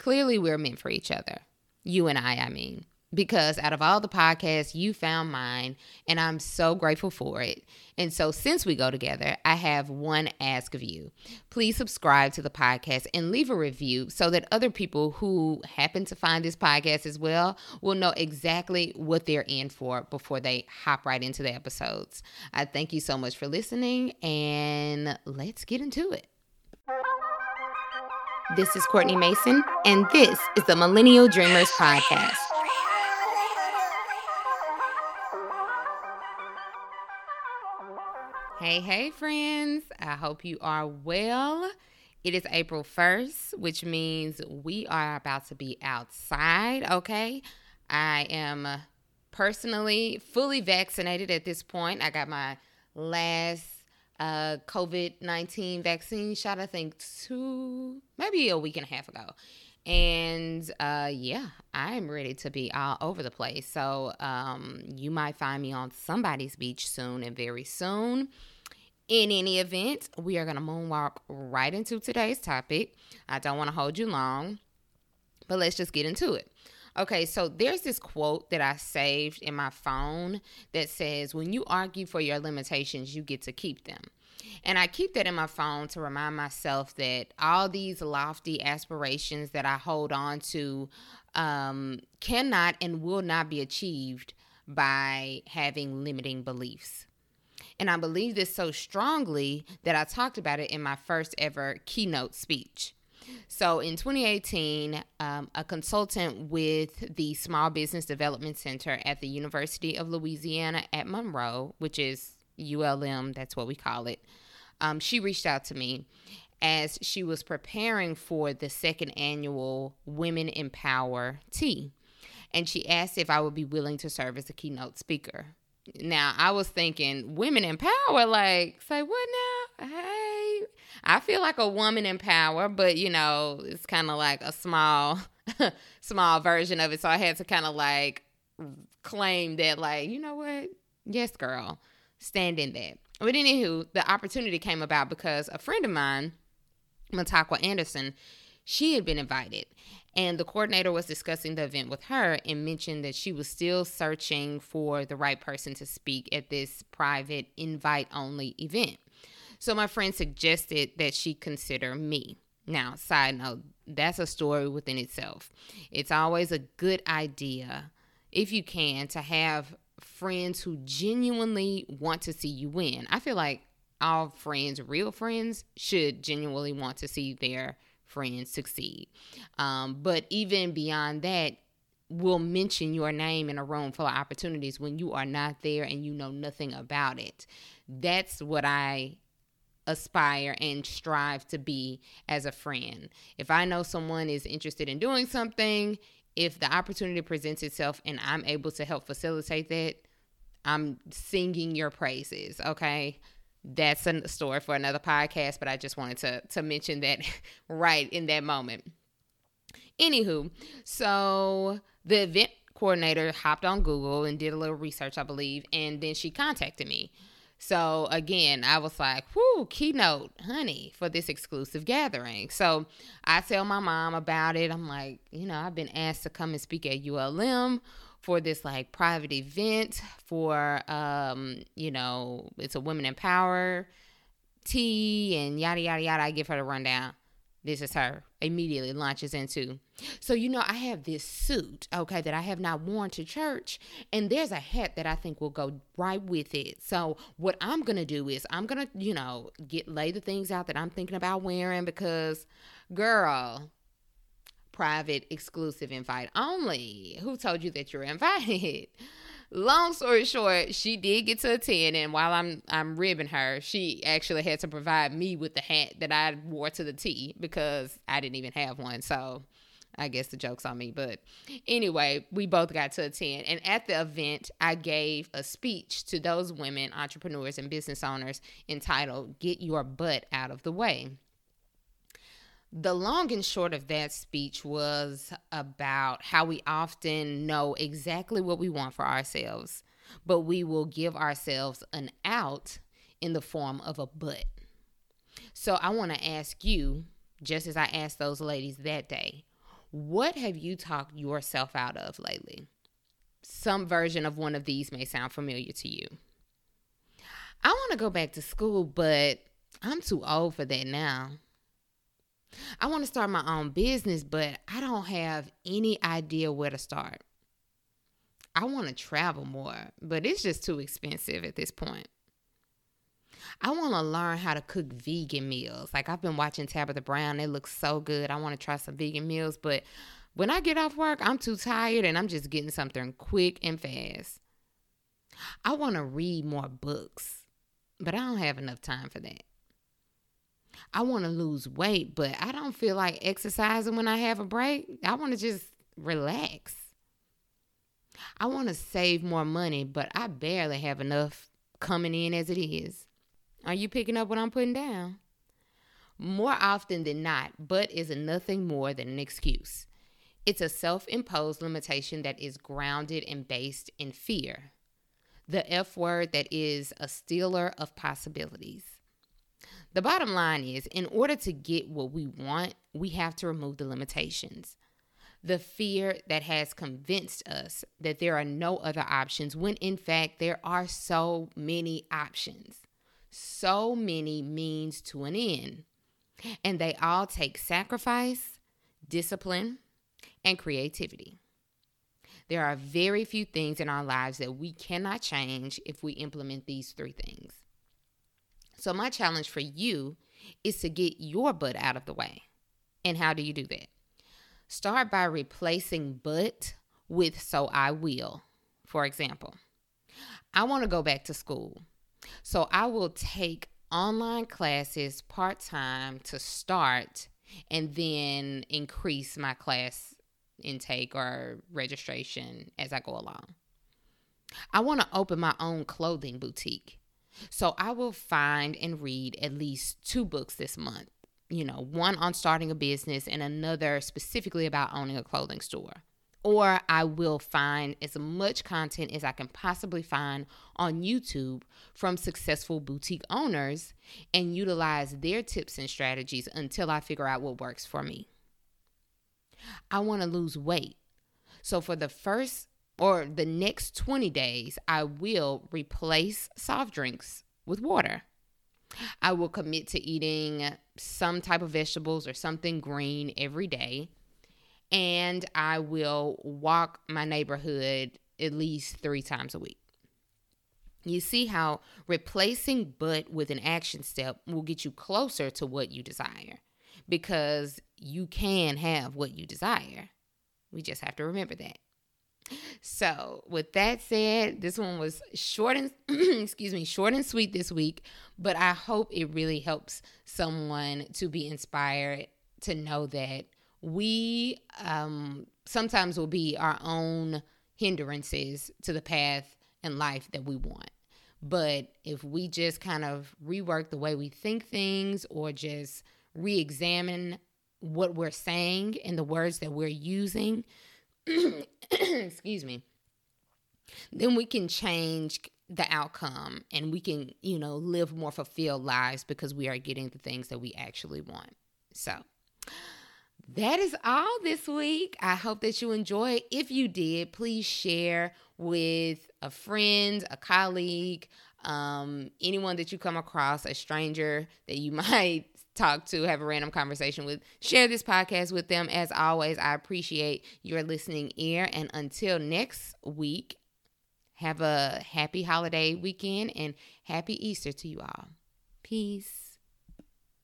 clearly we're meant for each other. You and I, I mean because out of all the podcasts, you found mine, and I'm so grateful for it. And so, since we go together, I have one ask of you. Please subscribe to the podcast and leave a review so that other people who happen to find this podcast as well will know exactly what they're in for before they hop right into the episodes. I thank you so much for listening, and let's get into it. This is Courtney Mason, and this is the Millennial Dreamers Podcast. Hey, hey, friends. I hope you are well. It is April 1st, which means we are about to be outside, okay? I am personally fully vaccinated at this point. I got my last uh, COVID 19 vaccine shot, I think, two, maybe a week and a half ago. And uh, yeah, I'm ready to be all over the place. So um, you might find me on somebody's beach soon and very soon. In any event, we are going to moonwalk right into today's topic. I don't want to hold you long, but let's just get into it. Okay, so there's this quote that I saved in my phone that says, When you argue for your limitations, you get to keep them. And I keep that in my phone to remind myself that all these lofty aspirations that I hold on to um, cannot and will not be achieved by having limiting beliefs. And I believe this so strongly that I talked about it in my first ever keynote speech. So in 2018, um, a consultant with the Small Business Development Center at the University of Louisiana at Monroe, which is ULM, that's what we call it, um, she reached out to me as she was preparing for the second annual Women Empower Tea. And she asked if I would be willing to serve as a keynote speaker. Now I was thinking women in power, like say what now? Hey, I feel like a woman in power, but you know it's kind of like a small, small version of it. So I had to kind of like claim that, like you know what? Yes, girl, stand in that. But anywho, the opportunity came about because a friend of mine, Matakwa Anderson, she had been invited and the coordinator was discussing the event with her and mentioned that she was still searching for the right person to speak at this private invite only event. So my friend suggested that she consider me. Now, side note, that's a story within itself. It's always a good idea, if you can, to have friends who genuinely want to see you win. I feel like all friends, real friends, should genuinely want to see their friends succeed. Um, but even beyond that, will mention your name in a room full of opportunities when you are not there and you know nothing about it. That's what I aspire and strive to be as a friend. If I know someone is interested in doing something, if the opportunity presents itself and I'm able to help facilitate that, I'm singing your praises, okay? that's a story for another podcast, but I just wanted to to mention that right in that moment. Anywho, so the event coordinator hopped on Google and did a little research, I believe, and then she contacted me. So again, I was like, whoo, keynote, honey, for this exclusive gathering. So I tell my mom about it. I'm like, you know, I've been asked to come and speak at ULM for this like private event for um you know it's a women in power tea and yada yada yada i give her the rundown this is her immediately launches into so you know i have this suit okay that i have not worn to church and there's a hat that i think will go right with it so what i'm gonna do is i'm gonna you know get lay the things out that i'm thinking about wearing because girl private, exclusive invite only. Who told you that you're invited? Long story short, she did get to attend, and while I'm I'm ribbing her, she actually had to provide me with the hat that I wore to the tea because I didn't even have one. So I guess the joke's on me. But anyway, we both got to attend. And at the event, I gave a speech to those women, entrepreneurs, and business owners entitled Get Your Butt Out of the Way the long and short of that speech was about how we often know exactly what we want for ourselves, but we will give ourselves an out in the form of a but. So I want to ask you, just as I asked those ladies that day, What have you talked yourself out of lately? Some version of one of these may sound familiar to you. I want to go back to school, but I'm too old for that now. I want to start my own business, but I don't have any idea where to start. I want to travel more, but it's just too expensive at this point. I want to learn how to cook vegan meals. Like I've been watching Tabitha Brown, it looks so good. I want to try some vegan meals, but when I get off work, I'm too tired and I'm just getting something quick and fast. I want to read more books, but I don't have enough time for that. I want to lose weight, but I don't feel like exercising when I have a break. I want to just relax. I want to save more money, but I barely have enough coming in as it is. Are you picking up what I'm putting down? More often than not, but is nothing more than an excuse. It's a self imposed limitation that is grounded and based in fear. The F word that is a stealer of possibilities. The bottom line is in order to get what we want, we have to remove the limitations. The fear that has convinced us that there are no other options when in fact there are so many options. So many means to an end. And they all take sacrifice, discipline, and creativity. There are very few things in our lives that we cannot change if we implement these three things. So, my challenge for you is to get your butt out of the way. And how do you do that? Start by replacing but with so I will. For example, I want to go back to school. So, I will take online classes part time to start and then increase my class intake or registration as I go along. I want to open my own clothing boutique. So I will find and read at least two books this month. You know, one on starting a business and another specifically about owning a clothing store. Or I will find as much content as I can possibly find on YouTube from successful boutique owners and utilize their tips and strategies until I figure out what works for me. I want to lose weight. So for the first or the next 20 days, I will replace soft drinks with water. I will commit to eating some type of vegetables or something green every day. And I will walk my neighborhood at least three times a week. You see how replacing but with an action step will get you closer to what you desire because you can have what you desire. We just have to remember that. So, with that said, this one was short and excuse me, short and sweet this week, but I hope it really helps someone to be inspired to know that we um, sometimes will be our own hindrances to the path and life that we want. But if we just kind of rework the way we think things or just re examine what we're saying and the words that we're using, excuse me, then we can change the outcome and we can, you know, live more fulfilled lives because we are getting the things that we actually want. So, that is all this week. I hope that you enjoy. If you did, please share with a friend, a colleague, um, anyone that you come across, a stranger that you might talk to, have a random conversation with. Share this podcast with them. As always, I appreciate your listening ear. And until next week, have a happy holiday weekend and happy Easter to you all. Peace.